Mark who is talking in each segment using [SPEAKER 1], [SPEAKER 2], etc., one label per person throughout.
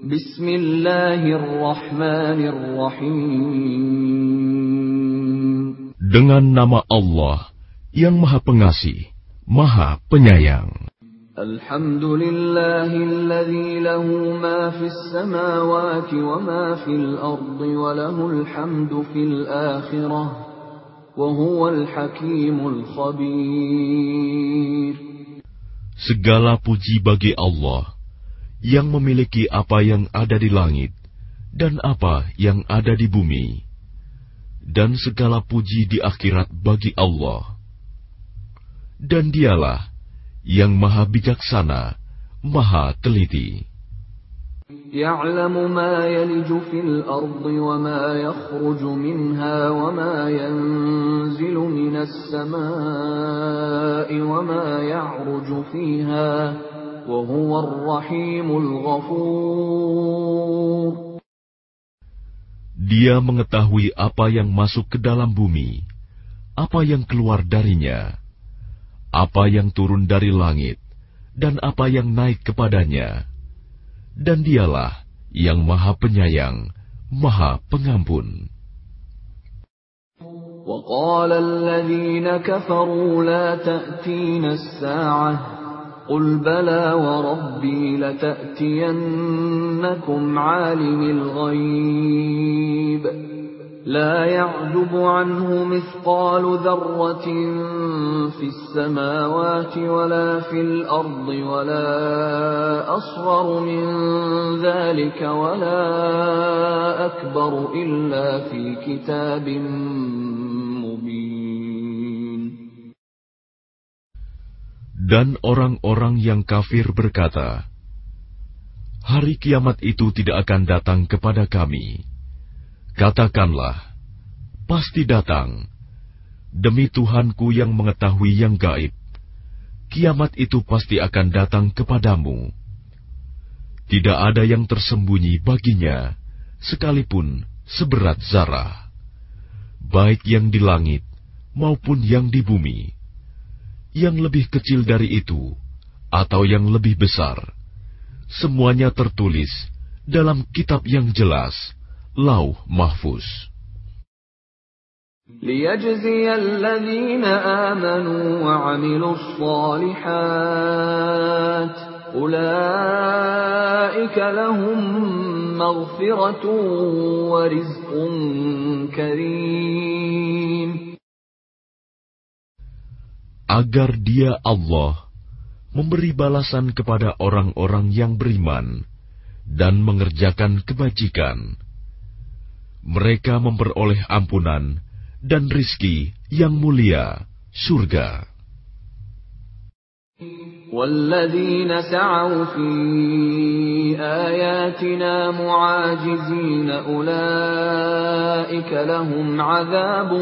[SPEAKER 1] Bismillahirrahmanirrahim. Dengan nama Allah yang Maha Pengasih, Maha Penyayang.
[SPEAKER 2] Alhamdulillahilladzi lahu ma fis samawati wa ma fil ardi wa lahul hamdu fil akhirah wa huwal hakimul khabir.
[SPEAKER 1] Segala puji bagi Allah yang memiliki apa yang ada di langit dan apa yang ada di bumi, dan segala puji di akhirat bagi Allah. Dan Dialah yang Maha Bijaksana, Maha Teliti.
[SPEAKER 2] يعلم ما يلج في الأرض وما يخرج منها وما ينزل من السماء وما يعرج فيها
[SPEAKER 1] dia mengetahui apa yang masuk ke dalam bumi, apa yang keluar darinya, apa yang turun dari langit, dan apa yang naik kepadanya. Dan dialah yang maha penyayang, maha pengampun.
[SPEAKER 2] وقال الذين كفروا لا تأتينا الساعة قل بلى وربي لتأتينكم عالم الغيب. لا يعجب عنه مثقال ذرة في السماوات ولا في الأرض ولا أصغر من ذلك ولا أكبر إلا في كتاب
[SPEAKER 1] Dan orang-orang yang kafir berkata, Hari kiamat itu tidak akan datang kepada kami. Katakanlah, pasti datang. Demi Tuhanku yang mengetahui yang gaib, kiamat itu pasti akan datang kepadamu. Tidak ada yang tersembunyi baginya, sekalipun seberat zarah, baik yang di langit maupun yang di bumi yang lebih kecil dari itu, atau yang lebih besar, semuanya tertulis dalam kitab yang jelas, Lauh Mahfuz.
[SPEAKER 2] ليجزي الذين آمنوا وعملوا الصالحات أولئك لهم مغفرة ورزق كريم
[SPEAKER 1] agar Dia Allah memberi balasan kepada orang-orang yang beriman dan mengerjakan kebajikan. Mereka memperoleh ampunan dan rizki yang mulia, surga.
[SPEAKER 2] والذين سعوا في آياتنا معاجزين أولئك لهم عذاب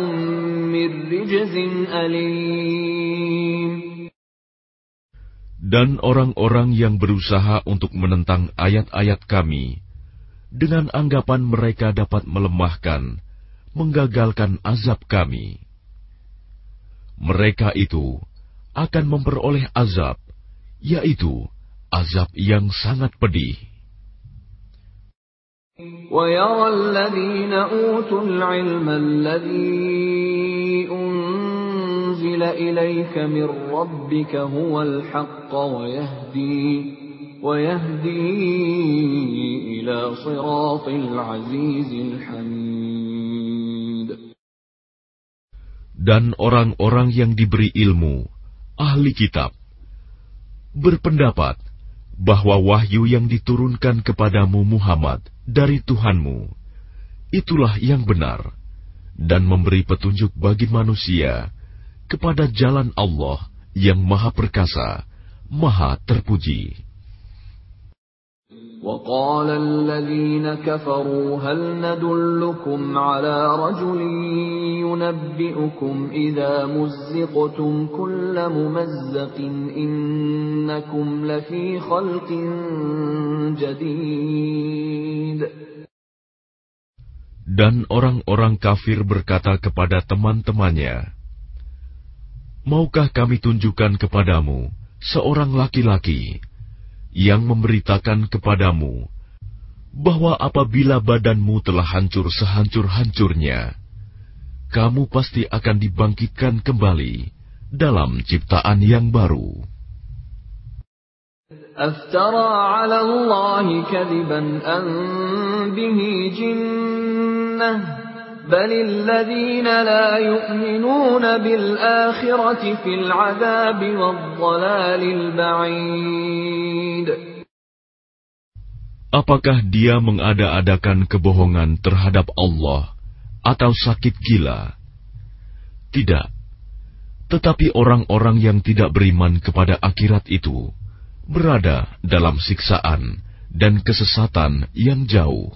[SPEAKER 2] من رجز أليم
[SPEAKER 1] Dan orang-orang yang berusaha untuk menentang ayat-ayat kami, dengan anggapan mereka dapat melemahkan, menggagalkan azab kami. Mereka itu akan memperoleh azab yaitu azab yang sangat pedih.
[SPEAKER 2] ويرى الذين أوتوا العلم الذي أنزل إليك من ربك هو الحق ويهدي ويهدي إلى صراط العزيز الحميد
[SPEAKER 1] Dan orang-orang yang diberi ilmu, ahli kitab, berpendapat bahwa wahyu yang diturunkan kepadamu Muhammad dari Tuhanmu itulah yang benar dan memberi petunjuk bagi manusia kepada jalan Allah yang Maha Perkasa, Maha Terpuji.
[SPEAKER 2] وقال الذين كفروا هل ندلكم على رجل ينبئكم إذا مزقتم كل ممزق إنكم لفي خلق جديد
[SPEAKER 1] Dan orang-orang kafir berkata kepada teman-temannya, Maukah kami tunjukkan kepadamu seorang laki-laki yang memberitakan kepadamu bahwa apabila badanmu telah hancur sehancur-hancurnya, kamu pasti akan dibangkitkan kembali dalam ciptaan yang baru.
[SPEAKER 2] على الله كذبا أن به جنة بل الذين لا يؤمنون بالآخرة في العذاب والضلال البعيد
[SPEAKER 1] Apakah dia mengada-adakan kebohongan terhadap Allah atau sakit gila? Tidak. Tetapi orang-orang yang tidak beriman kepada akhirat itu berada dalam siksaan dan kesesatan yang jauh.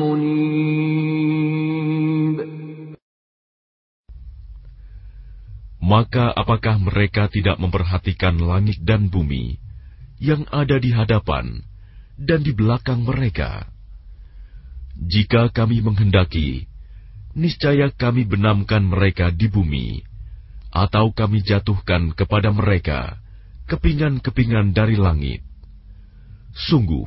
[SPEAKER 2] منيب
[SPEAKER 1] Maka apakah mereka tidak memperhatikan langit dan bumi yang ada di hadapan dan di belakang mereka. Jika kami menghendaki, niscaya kami benamkan mereka di bumi, atau kami jatuhkan kepada mereka kepingan-kepingan dari langit. Sungguh,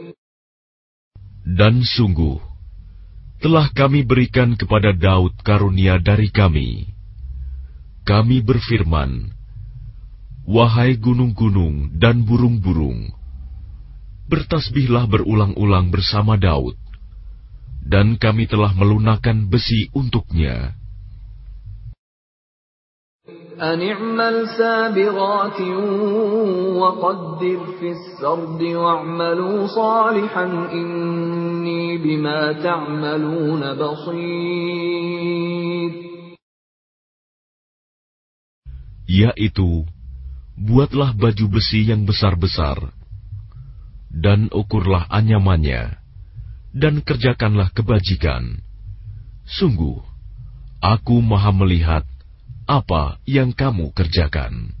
[SPEAKER 1] Dan sungguh, telah kami berikan kepada Daud karunia dari kami. Kami berfirman, Wahai gunung-gunung dan burung-burung, bertasbihlah berulang-ulang bersama Daud, dan kami telah melunakkan besi untuknya.
[SPEAKER 2] أن اعمل سابغات وقدر في السرد واعملوا صالحا inni bima ta'maluna basir.
[SPEAKER 1] Yaitu, buatlah baju besi yang besar-besar, dan ukurlah anyamannya, dan kerjakanlah kebajikan. Sungguh, aku maha melihat apa yang kamu kerjakan.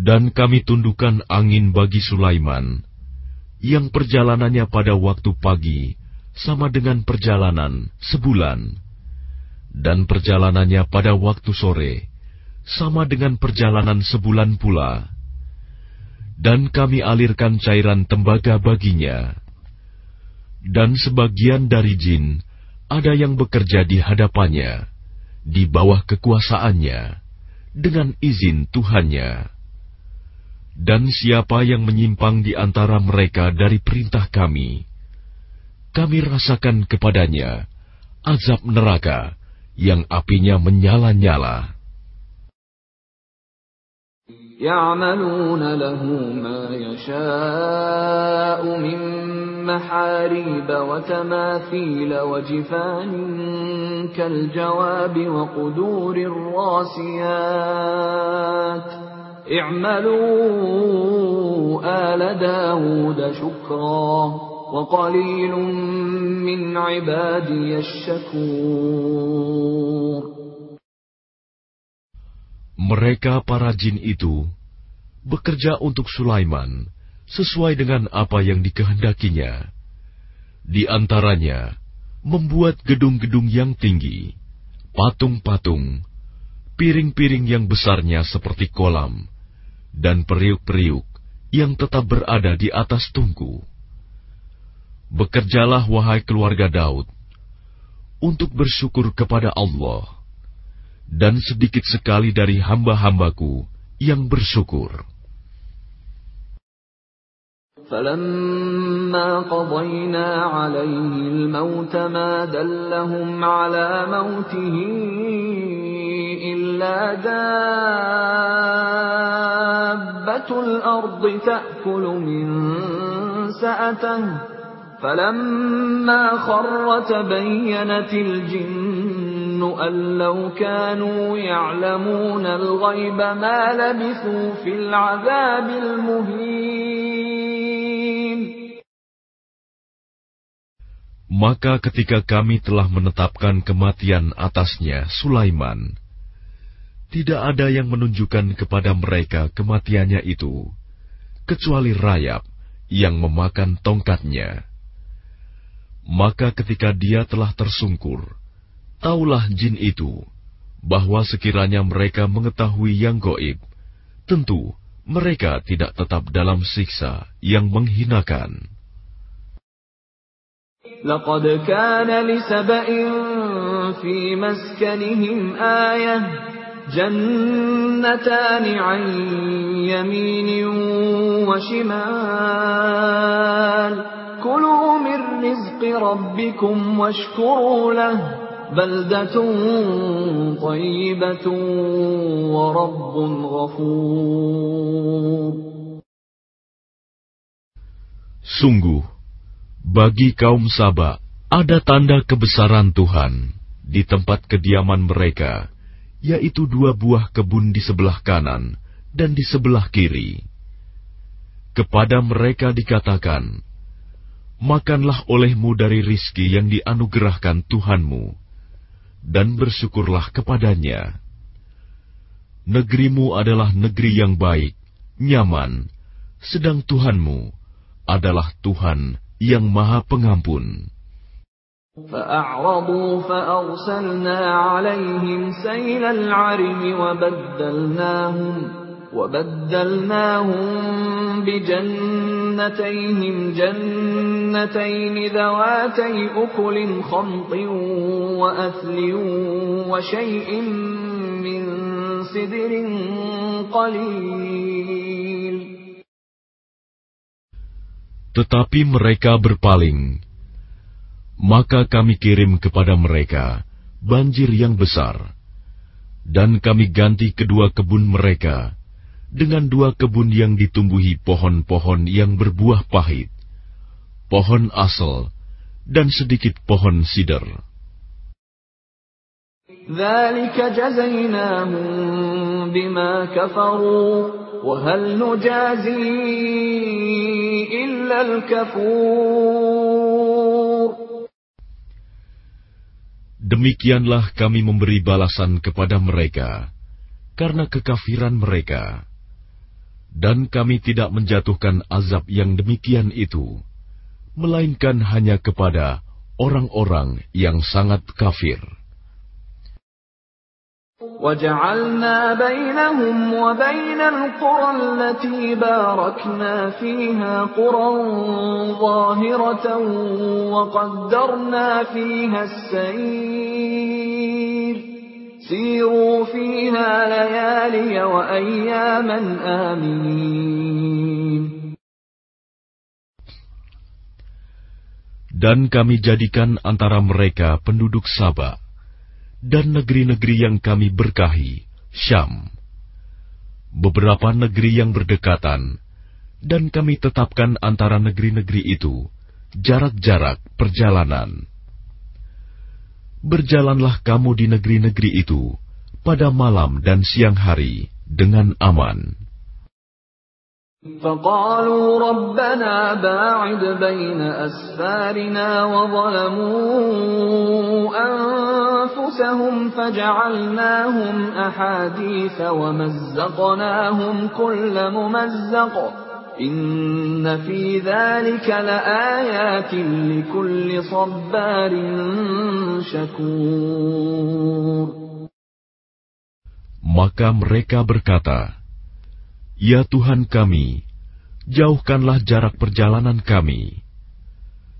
[SPEAKER 1] Dan kami tundukkan angin bagi Sulaiman, yang perjalanannya pada waktu pagi sama dengan perjalanan sebulan, dan perjalanannya pada waktu sore sama dengan perjalanan sebulan pula. Dan kami alirkan cairan tembaga baginya. Dan sebagian dari jin ada yang bekerja di hadapannya, di bawah kekuasaannya, dengan izin Tuhannya dan siapa yang menyimpang di antara mereka dari perintah kami, kami rasakan kepadanya azab neraka yang apinya menyala-nyala.
[SPEAKER 2] يعملون له ما يشاء من محاريب وتماثيل وجفان كالجواب وقدور الراسيات اعملوا آل داود شكرا وقليل من عبادي الشكور
[SPEAKER 1] Mereka para jin itu bekerja untuk Sulaiman sesuai dengan apa yang dikehendakinya. Di antaranya, membuat gedung-gedung yang tinggi, patung-patung, piring-piring yang besarnya seperti kolam, dan periuk-periuk yang tetap berada di atas tungku. Bekerjalah wahai keluarga Daud, untuk bersyukur kepada Allah, dan sedikit sekali dari hamba-hambaku yang bersyukur.
[SPEAKER 2] فلما قضينا عليه الموت ما دلهم على موته إلا دابة الأرض تأكل من سأته فلما خر تبينت الجن أن لو كانوا يعلمون الغيب ما لبثوا في العذاب المهين
[SPEAKER 1] Maka ketika kami telah menetapkan kematian atasnya Sulaiman, tidak ada yang menunjukkan kepada mereka kematiannya itu, kecuali rayap yang memakan tongkatnya. Maka ketika dia telah tersungkur, taulah jin itu bahwa sekiranya mereka mengetahui yang goib, tentu mereka tidak tetap dalam siksa yang menghinakan.
[SPEAKER 2] لقد كان لسبإ في مسكنهم آية جنتان عن يمين وشمال كلوا من رزق ربكم واشكروا له بلدة طيبة ورب غفور
[SPEAKER 1] Sungguh, bagi kaum Saba ada tanda kebesaran Tuhan di tempat kediaman mereka, yaitu dua buah kebun di sebelah kanan dan di sebelah kiri. Kepada mereka dikatakan, Makanlah olehmu dari rizki yang dianugerahkan Tuhanmu, dan bersyukurlah kepadanya. Negerimu adalah negeri yang baik, nyaman, sedang Tuhanmu adalah Tuhan yang Maha Pengampun.
[SPEAKER 2] فأعرضوا فأرسلنا عليهم سيل العرم وبدلناهم وبدلناهم بجنتيهم جنتين ذواتي أكل خمط وأثل وشيء من سدر قليل
[SPEAKER 1] Tetapi mereka berpaling. Maka kami kirim kepada mereka banjir yang besar. Dan kami ganti kedua kebun mereka dengan dua kebun yang ditumbuhi pohon-pohon yang berbuah pahit, pohon asal, dan sedikit pohon sider.
[SPEAKER 2] ذلك جزيناهم بما كفروا وهل نجازي إلا الكفور
[SPEAKER 1] Demikianlah kami memberi balasan kepada mereka karena kekafiran mereka. Dan kami tidak menjatuhkan azab yang demikian itu, melainkan hanya kepada orang-orang yang sangat kafir.
[SPEAKER 2] وجعلنا بينهم وبين القرى التي باركنا فيها قرى ظاهرة وقدرنا فيها السير سيروا فيها ليالي وأياما آمنين
[SPEAKER 1] Dan kami jadikan antara mereka penduduk Sabah dan negeri-negeri yang kami berkahi, Syam. Beberapa negeri yang berdekatan, dan kami tetapkan antara negeri-negeri itu jarak-jarak perjalanan. Berjalanlah kamu di negeri-negeri itu pada malam dan siang hari dengan aman.
[SPEAKER 2] فقالوا ربنا باعد بين أسفارنا وظلموا أنفسهم فجعلناهم أحاديث ومزقناهم كل ممزق. إن في ذلك لآيات لكل صبار شكور.
[SPEAKER 1] Maka mereka berkata, Ya Tuhan kami, jauhkanlah jarak perjalanan kami.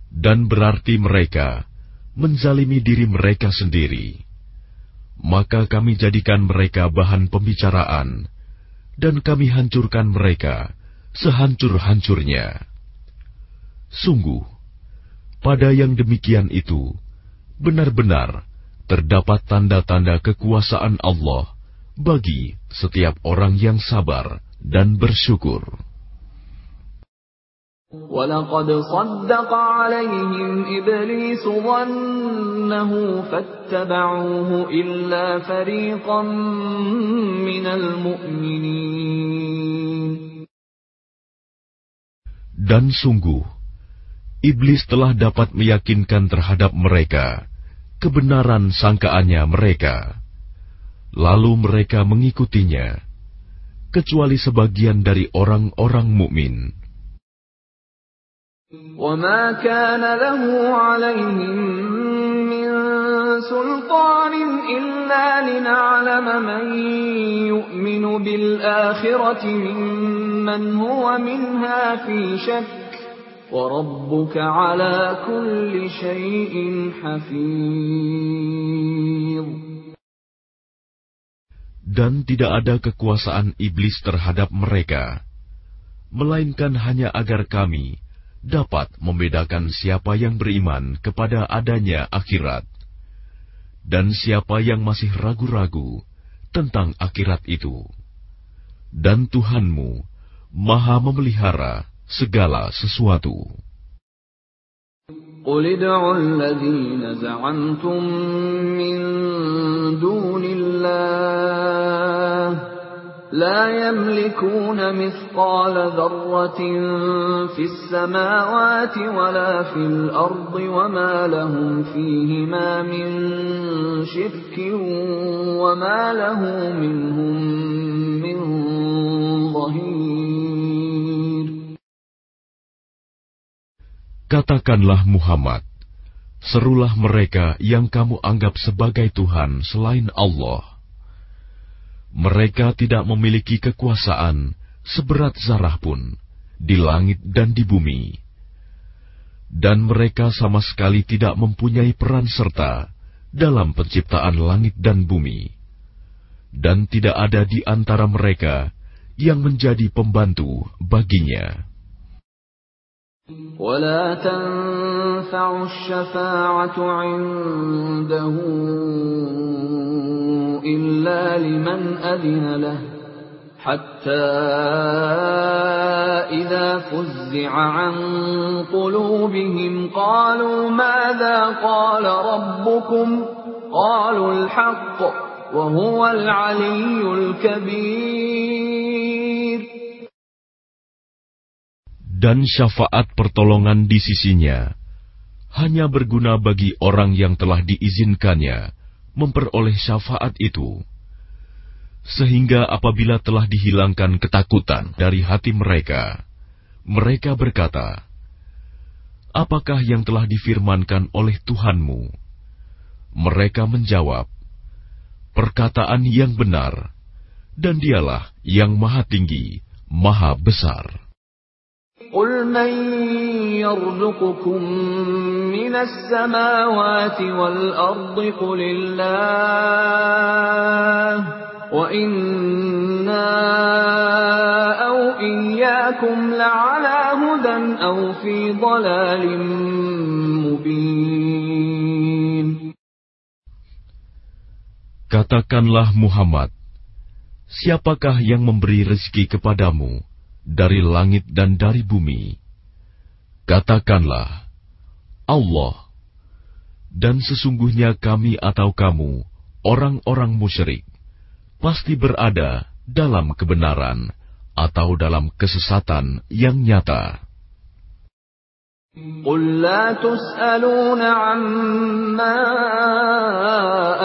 [SPEAKER 1] Dan berarti mereka menzalimi diri mereka sendiri. Maka kami jadikan mereka bahan pembicaraan, dan kami hancurkan mereka sehancur-hancurnya. Sungguh, pada yang demikian itu, benar-benar terdapat tanda-tanda kekuasaan Allah bagi setiap orang yang sabar dan bersyukur.
[SPEAKER 2] ولقد صدق عليهم إبليس ظنه فاتبعوه إلا فريقا من المؤمنين
[SPEAKER 1] Dan sungguh, iblis telah dapat meyakinkan terhadap mereka kebenaran sangkaannya mereka. Lalu mereka mengikutinya, Kecuali sebagian dari orang-orang mukmin.
[SPEAKER 2] وما كان له عليهم من سلطان إلا لنعلم من يؤمن بالآخرة ممن هو منها في شك وربك على كل شيء حفيظ
[SPEAKER 1] Dan tidak ada kekuasaan iblis terhadap mereka, melainkan hanya agar kami dapat membedakan siapa yang beriman kepada adanya akhirat dan siapa yang masih ragu-ragu tentang akhirat itu. Dan Tuhanmu maha memelihara segala sesuatu.
[SPEAKER 2] قل ادعوا الذين زعمتم من دون الله لا يملكون مثقال ذرة في السماوات ولا في الأرض وما لهم فيهما من شرك وما له منهم من ظهير.
[SPEAKER 1] Katakanlah Muhammad, serulah mereka yang kamu anggap sebagai Tuhan selain Allah. Mereka tidak memiliki kekuasaan seberat zarah pun di langit dan di bumi. Dan mereka sama sekali tidak mempunyai peran serta dalam penciptaan langit dan bumi. Dan tidak ada di antara mereka yang menjadi pembantu baginya.
[SPEAKER 2] ولا تنفع الشفاعة عنده إلا لمن أذن له حتى إذا فزع عن قلوبهم قالوا ماذا قال ربكم قالوا الحق وهو العلي الكبير
[SPEAKER 1] dan syafaat pertolongan di sisinya hanya berguna bagi orang yang telah diizinkannya memperoleh syafaat itu. Sehingga apabila telah dihilangkan ketakutan dari hati mereka, mereka berkata, Apakah yang telah difirmankan oleh Tuhanmu? Mereka menjawab, Perkataan yang benar, dan dialah yang maha tinggi, maha besar.
[SPEAKER 2] قل من يرزقكم من السماوات والأرض قل الله وإنا أو إياكم لعلى هدى أو في ضلال مبين
[SPEAKER 1] Katakanlah Muhammad, siapakah yang memberi rezeki kepadamu dari langit dan dari bumi? Katakanlah, Allah. Dan sesungguhnya kami atau kamu, orang-orang musyrik, pasti berada dalam kebenaran atau dalam kesesatan yang nyata.
[SPEAKER 2] قل لا تسألون عما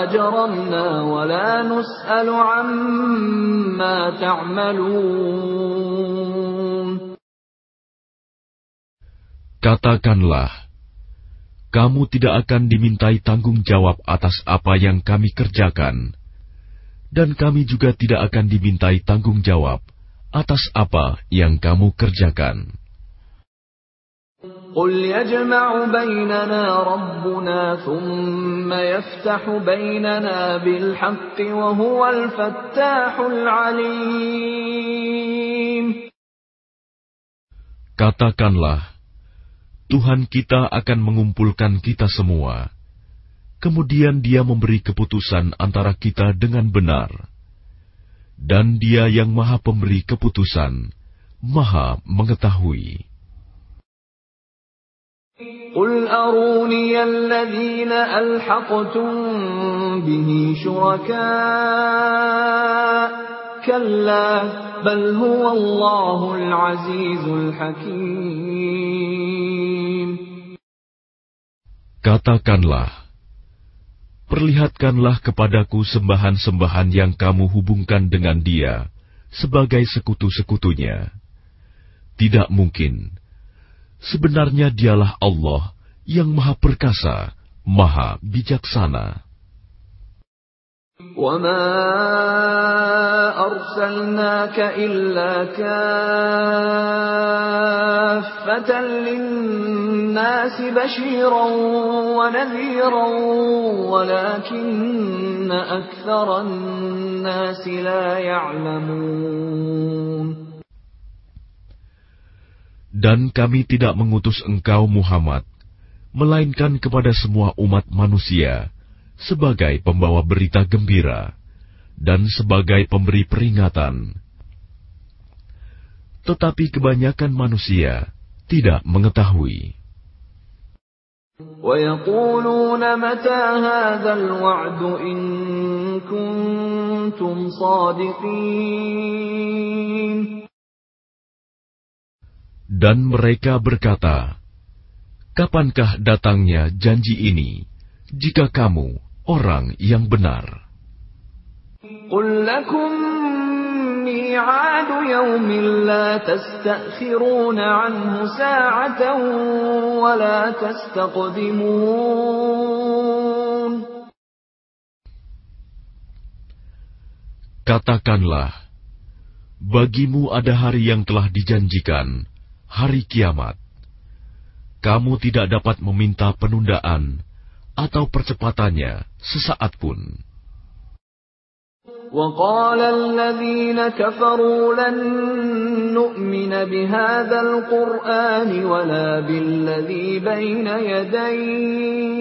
[SPEAKER 2] أجرمنا ولا نسأل عما تعملون
[SPEAKER 1] Katakanlah, kamu tidak akan dimintai tanggung jawab atas apa yang kami kerjakan, dan kami juga tidak akan dimintai tanggung jawab atas apa yang kamu kerjakan.
[SPEAKER 2] قل يجمع بيننا ربنا ثم يفتح بيننا بالحق وهو الفتاح العليم
[SPEAKER 1] Katakanlah, Tuhan kita akan mengumpulkan kita semua. Kemudian Dia memberi keputusan antara kita dengan benar, dan Dia yang Maha Pemberi keputusan, Maha Mengetahui.
[SPEAKER 2] قل أروني الذين ألحقتم به شركاء كلا بل هو الله العزيز الحكيم
[SPEAKER 1] Katakanlah, perlihatkanlah kepadaku sembahan-sembahan yang kamu hubungkan dengan dia sebagai sekutu-sekutunya. Tidak mungkin Sebenarnya dialah Allah yang maha perkasa, maha bijaksana.
[SPEAKER 2] وما أرسلناك إلا كافة للناس بشيرا ونذيرا ولكن أكثر الناس لا يعلمون
[SPEAKER 1] Dan kami tidak mengutus engkau Muhammad, melainkan kepada semua umat manusia, sebagai pembawa berita gembira dan sebagai pemberi peringatan. Tetapi kebanyakan manusia tidak mengetahui. Dan mereka berkata, Kapankah datangnya janji ini, jika kamu orang yang benar?
[SPEAKER 2] قل لكم ميعاد يوم لا تستأخرون عنه ساعة ولا تستقدمون
[SPEAKER 1] Katakanlah, bagimu ada hari yang telah dijanjikan, hari kiamat. Kamu tidak dapat meminta penundaan atau percepatannya sesaat pun.
[SPEAKER 2] وقال الذين كفروا لن نؤمن بهذا القرآن ولا بالذي بين يديه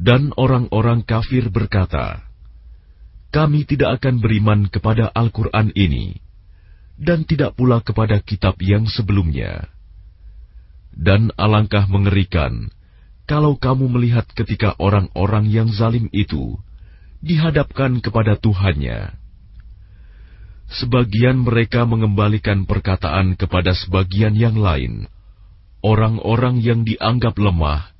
[SPEAKER 1] Dan orang-orang kafir berkata, Kami tidak akan beriman kepada Al-Quran ini, dan tidak pula kepada kitab yang sebelumnya. Dan alangkah mengerikan kalau kamu melihat ketika orang-orang yang zalim itu dihadapkan kepada Tuhannya. Sebagian mereka mengembalikan perkataan kepada sebagian yang lain. Orang-orang yang dianggap lemah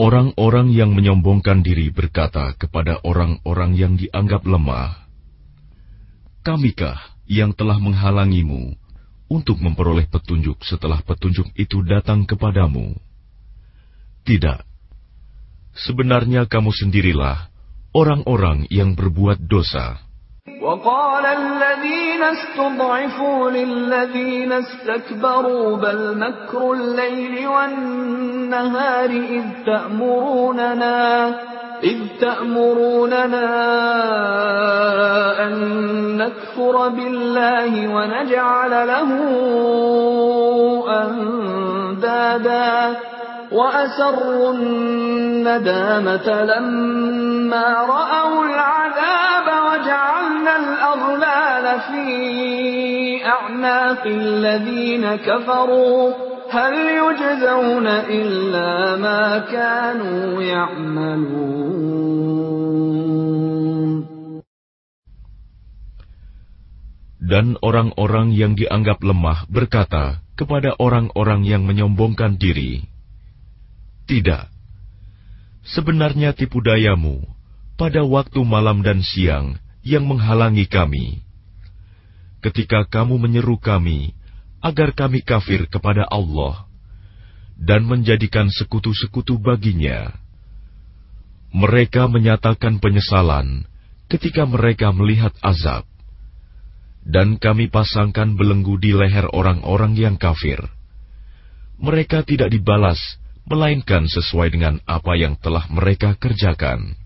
[SPEAKER 1] Orang-orang yang menyombongkan diri berkata kepada orang-orang yang dianggap lemah, "Kamikah yang telah menghalangimu untuk memperoleh petunjuk setelah petunjuk itu datang kepadamu?" Tidak, sebenarnya kamu sendirilah orang-orang yang berbuat dosa.
[SPEAKER 2] وقال الذين استضعفوا للذين استكبروا بل مكر الليل والنهار إذ تأمروننا إذ تأمروننا أن نكفر بالله ونجعل له أندادا. وأسروا الندامة لما رأوا العذاب وجعلنا الأغلال في أعناق الذين كفروا. هل يجزون إلا ما كانوا يعملون
[SPEAKER 1] Dan orang-orang yang dianggap lemah berkata kepada orang-orang yang menyombongkan diri, tidak. Sebenarnya tipu dayamu pada waktu malam dan siang yang menghalangi kami. Ketika kamu menyeru kami agar kami kafir kepada Allah dan menjadikan sekutu-sekutu baginya, mereka menyatakan penyesalan ketika mereka melihat azab, dan kami pasangkan belenggu di leher orang-orang yang kafir. Mereka tidak dibalas melainkan sesuai dengan apa yang telah mereka kerjakan.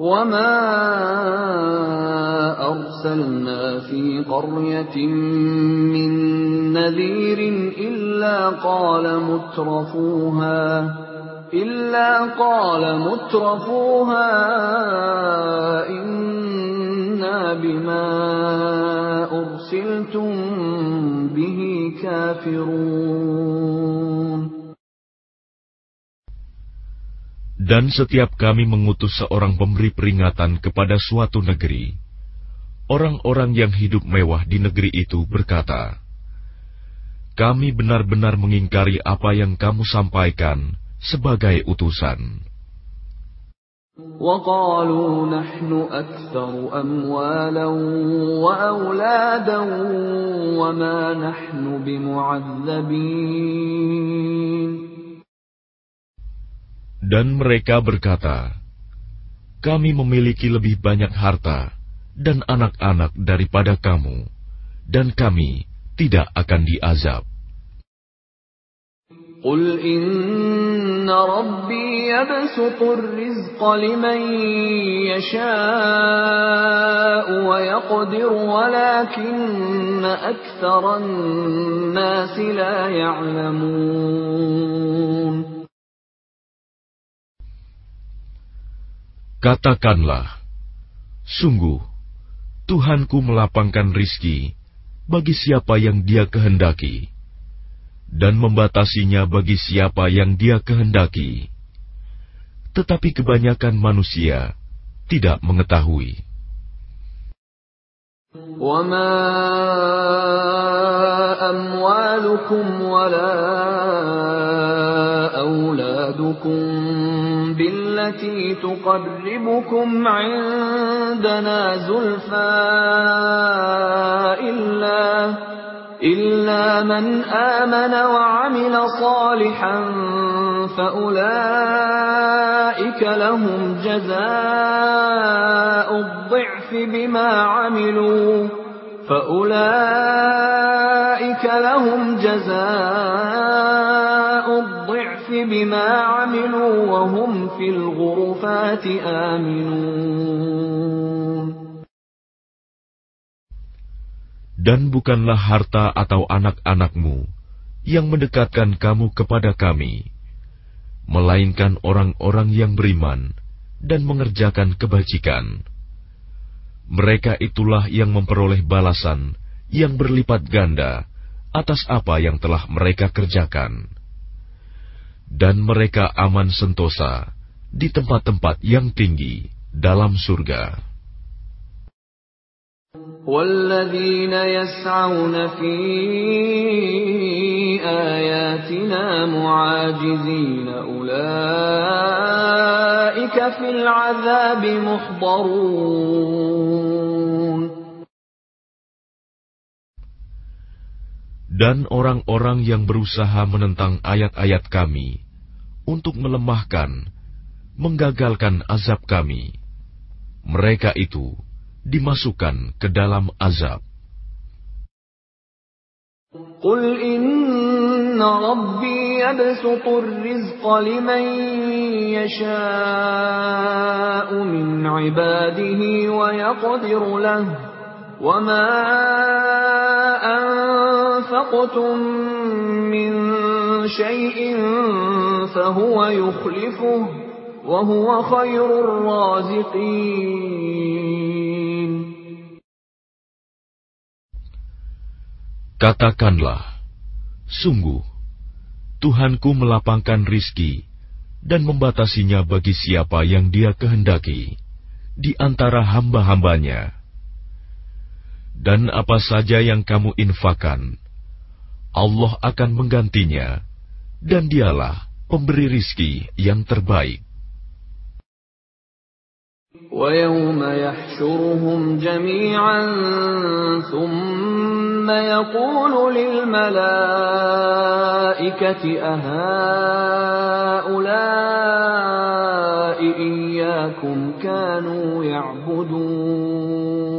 [SPEAKER 2] وما أرسلنا في قرية من نذير إلا قال مترفوها إلا قال مترفوها إنا بما أرسلتم به كافرون.
[SPEAKER 1] Dan setiap kami mengutus seorang pemberi peringatan kepada suatu negeri, orang-orang yang hidup mewah di negeri itu berkata, "Kami benar-benar mengingkari apa yang kamu sampaikan sebagai utusan."
[SPEAKER 2] وقالوا نحن أكثر أموالا وأولادا وما نحن بمعذبين
[SPEAKER 1] Dan mereka berkata, Kami memiliki lebih banyak harta dan anak-anak daripada kamu, dan kami tidak akan diazab.
[SPEAKER 2] قل إن ربي يبسط الرزق لمن يشاء ويقدر ولكن أكثر الناس لا يعلمون
[SPEAKER 1] Katakanlah, sungguh, Tuhanku melapangkan rizki bagi siapa yang dia kehendaki, dan membatasinya bagi siapa yang dia kehendaki. Tetapi kebanyakan manusia tidak mengetahui.
[SPEAKER 2] وما أموالكم ولا أولادكم بالتي تقربكم عندنا زلفى إلا إلا من آمن وعمل صالحا فأولئك لهم جزاء الضعف بما عملوا فأولئك لهم جزاء
[SPEAKER 1] Dan bukanlah harta atau anak-anakmu yang mendekatkan kamu kepada kami, melainkan orang-orang yang beriman dan mengerjakan kebajikan. Mereka itulah yang memperoleh balasan yang berlipat ganda atas apa yang telah mereka kerjakan Dan mereka aman sentosa di tempat-tempat yang tinggi dalam surga.
[SPEAKER 2] والذين يسعون في آياتنا معاجزين أولئك في العذاب محضرون
[SPEAKER 1] dan orang-orang yang berusaha menentang ayat-ayat Kami untuk melemahkan, menggagalkan azab Kami. Mereka itu dimasukkan ke dalam azab.
[SPEAKER 2] Qul inna rabbi yabsutur rizqa liman yasha'u min ibadihi wa yaqdiru lahu wa أنفقتم من شيء فهو يخلفه وهو خير الرازقين
[SPEAKER 1] Katakanlah, sungguh, Tuhanku melapangkan rizki dan membatasinya bagi siapa yang dia kehendaki di antara hamba-hambanya. Dan apa saja yang kamu infakan, Allah akan menggantinya, dan dialah pemberi rizki yang terbaik.
[SPEAKER 2] ويوم يحشرهم جميعا ثم يقول للملائكة أهؤلاء إياكم كانوا يعبدون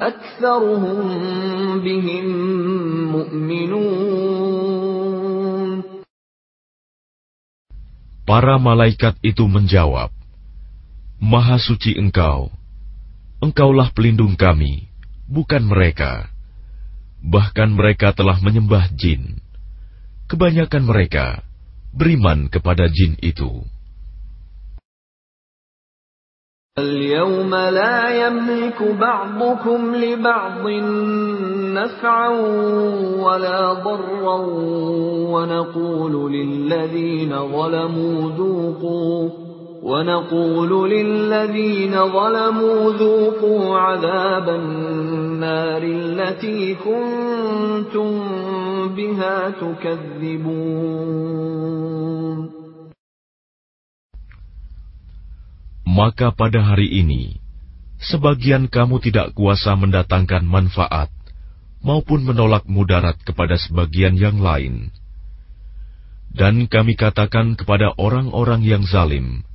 [SPEAKER 2] أكثرهم بهم مؤمنون
[SPEAKER 1] Para malaikat itu menjawab, Maha suci engkau, engkaulah pelindung kami, bukan mereka. Bahkan mereka telah menyembah jin. Kebanyakan mereka beriman kepada jin itu.
[SPEAKER 2] اليوم لا يملك بعضكم لبعض نفعا ولا ضرا ونقول للذين ظلموا ذوقوا ونقول للذين ظلموا ذوقوا عذاب النار التي كنتم بها تكذبون.
[SPEAKER 1] Maka pada hari ini, sebagian kamu tidak kuasa mendatangkan manfaat maupun menolak mudarat kepada sebagian yang lain. Dan kami katakan kepada orang-orang yang zalim,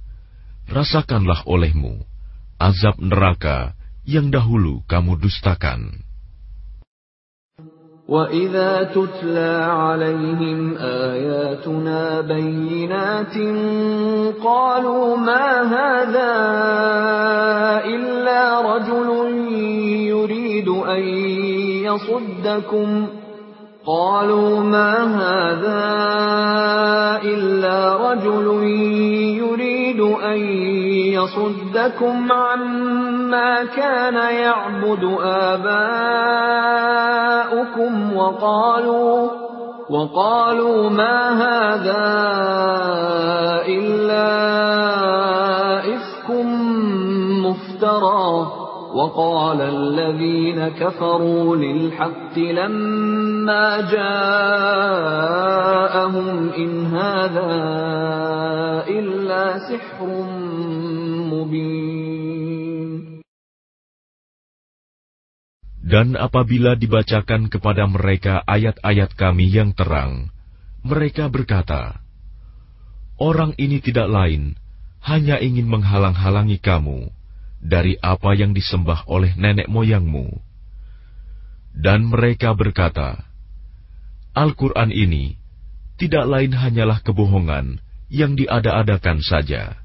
[SPEAKER 1] rasakanlah olehmu azab neraka yang dahulu kamu dustakan.
[SPEAKER 2] وَإِذَا تُتْلَى عَلَيْهِمْ آيَاتُنَا بَيِّنَاتٍ قَالُوا مَا هَذَا إِلَّا رَجُلٌ يُرِيدُ أَن يَصُدَّكُمْ قالوا ما هذا إلا رجل يريد أن يصدكم عما كان يعبد آباؤكم وقالوا وقالوا ما هذا إلا إفك مفترى وقال الذين كفروا للحق لما جاءهم إن هذا إلا سحر مبين
[SPEAKER 1] Dan apabila dibacakan kepada mereka ayat-ayat kami yang terang, mereka berkata, Orang ini tidak lain, hanya ingin menghalang-halangi kamu dari apa yang disembah oleh nenek moyangmu. Dan mereka berkata, Al-Quran ini tidak lain hanyalah kebohongan yang diada-adakan saja.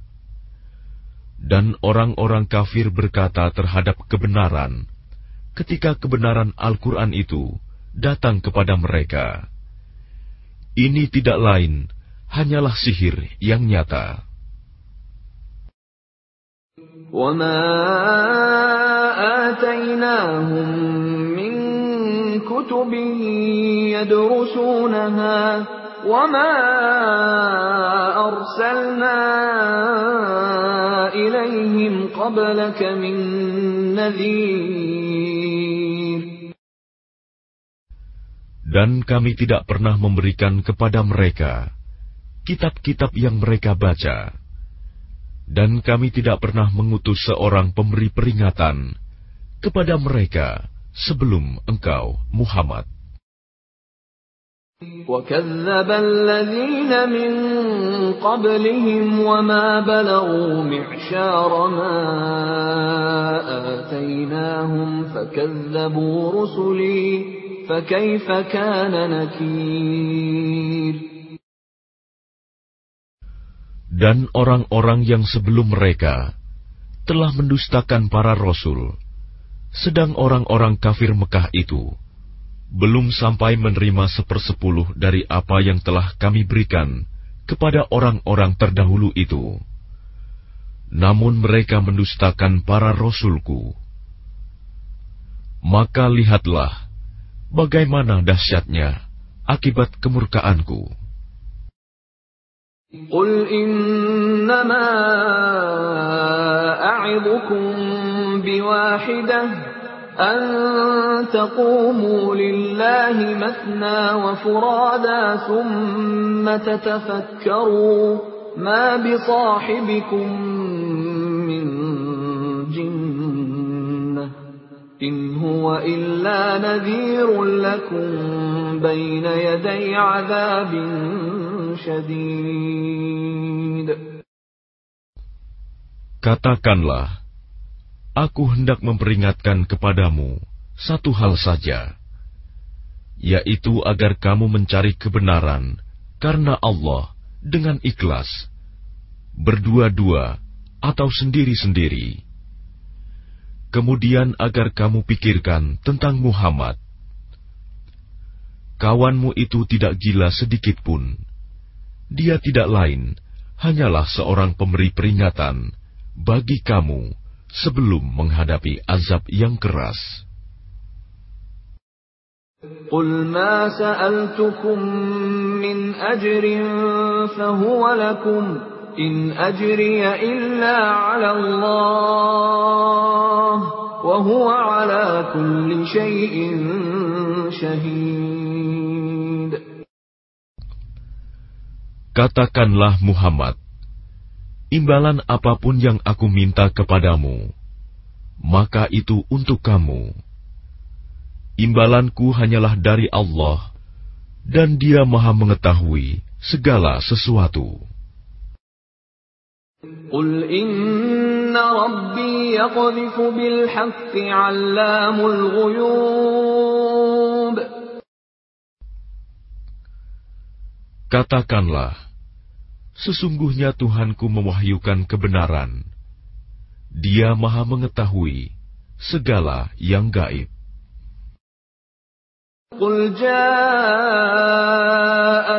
[SPEAKER 1] Dan orang-orang kafir berkata terhadap kebenaran, ketika kebenaran Al-Quran itu datang kepada mereka. Ini tidak lain hanyalah sihir yang nyata.
[SPEAKER 2] وما آتيناهم من كتب يدرسونها وما أرسلنا إليهم قبلك من نذير
[SPEAKER 1] Dan kami tidak pernah memberikan kepada mereka kitab-kitab yang mereka baca. Dan kami tidak pernah mengutus seorang pemberi peringatan kepada mereka sebelum engkau, Muhammad.
[SPEAKER 2] وكذب الذين من قبلهم وما بلغوا معشار ما آتيناهم فكذبوا رسلي فكيف كان نكير
[SPEAKER 1] dan orang-orang yang sebelum mereka telah mendustakan para rasul, sedang orang-orang kafir Mekah itu belum sampai menerima sepersepuluh dari apa yang telah kami berikan kepada orang-orang terdahulu itu. Namun mereka mendustakan para rasulku. Maka lihatlah bagaimana dahsyatnya akibat kemurkaanku.
[SPEAKER 2] قل إنما أعظكم بواحدة أن تقوموا لله مثنى وفرادا ثم تتفكروا ما بصاحبكم
[SPEAKER 1] Katakanlah, aku hendak memperingatkan kepadamu satu hal saja, yaitu agar kamu mencari kebenaran karena Allah dengan ikhlas, berdua-dua atau sendiri-sendiri Kemudian agar kamu pikirkan tentang Muhammad. Kawanmu itu tidak gila sedikit pun. Dia tidak lain, hanyalah seorang pemberi peringatan bagi kamu sebelum menghadapi azab yang keras.
[SPEAKER 2] قل ما سألتكم من أجر فهو لكم إن أجري إلا على الله وهو على كل شيء شهيد
[SPEAKER 1] Katakanlah Muhammad, imbalan apapun yang aku minta kepadamu, maka itu untuk kamu. Imbalanku hanyalah dari Allah, dan Dia Maha Mengetahui segala sesuatu.
[SPEAKER 2] قل إن ربي يقذف بالحق علام الغيوب
[SPEAKER 1] Katakanlah, Sesungguhnya Tuhanku mewahyukan kebenaran. Dia maha mengetahui segala yang gaib.
[SPEAKER 2] قل جاء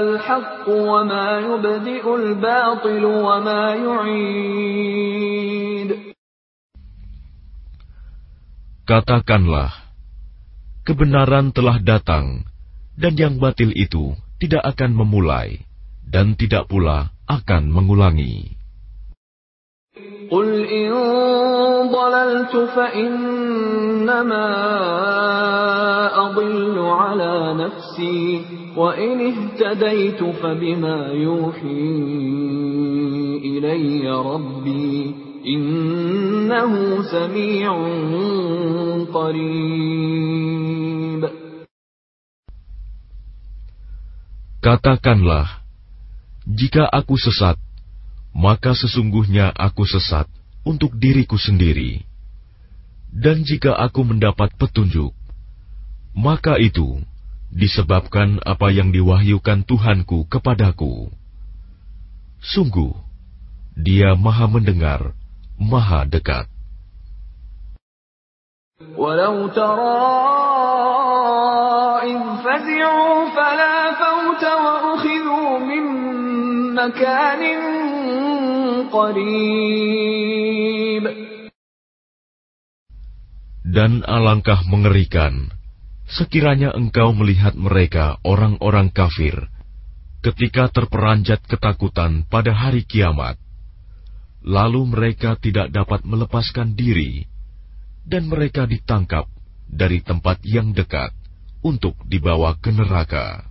[SPEAKER 2] الحق وما يبدئ الباطل وما يعيد
[SPEAKER 1] Katakanlah, kebenaran telah datang, dan yang batil itu tidak akan memulai, dan tidak pula akan mengulangi.
[SPEAKER 2] قل إن ضللت فإنما أضل على نفسي وإن اهتديت فبما يوحي إلي ربي إنه سميع قريب.
[SPEAKER 1] Katakanlah, jika aku sesat, maka sesungguhnya aku sesat untuk diriku sendiri. Dan jika aku mendapat petunjuk, maka itu disebabkan apa yang diwahyukan Tuhanku kepadaku. Sungguh, Dia Maha Mendengar, Maha Dekat.
[SPEAKER 2] ولو ترى إذ فزعوا فلا فوت وأخذوا من مكان قريب
[SPEAKER 1] Dan alangkah mengerikan sekiranya engkau melihat mereka orang-orang kafir ketika terperanjat ketakutan pada hari kiamat, lalu mereka tidak dapat melepaskan diri, dan mereka ditangkap dari tempat yang dekat untuk dibawa ke neraka.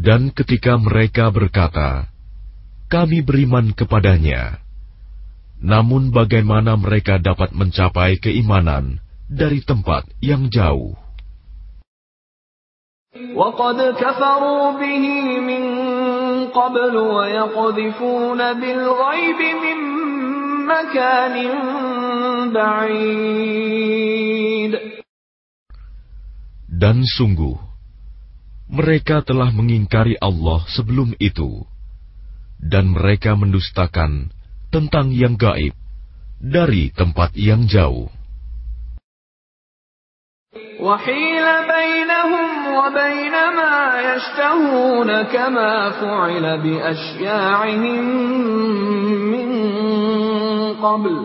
[SPEAKER 1] Dan ketika mereka berkata, "Kami beriman kepadanya," namun bagaimana mereka dapat mencapai keimanan dari tempat yang jauh?
[SPEAKER 2] وقد كفروا به من قبل ويقذفون بالغيب من مكان بعيد
[SPEAKER 1] Dan sungguh, mereka telah mengingkari Allah sebelum itu, dan mereka mendustakan tentang yang gaib dari tempat yang jauh.
[SPEAKER 2] وحيل بينهم وبين ما يشتهون كما فعل بأشياعهم من قبل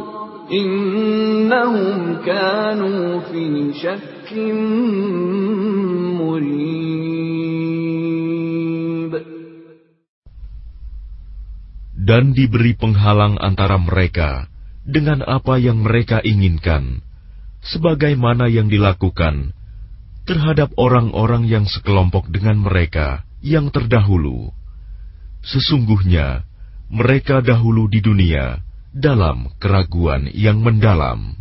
[SPEAKER 2] إنهم كانوا في شك مريب
[SPEAKER 1] Dan diberi penghalang antara mereka dengan apa yang mereka inginkan sebagaimana yang dilakukan terhadap orang-orang yang sekelompok dengan mereka yang terdahulu. Sesungguhnya mereka dahulu di dunia dalam keraguan yang mendalam.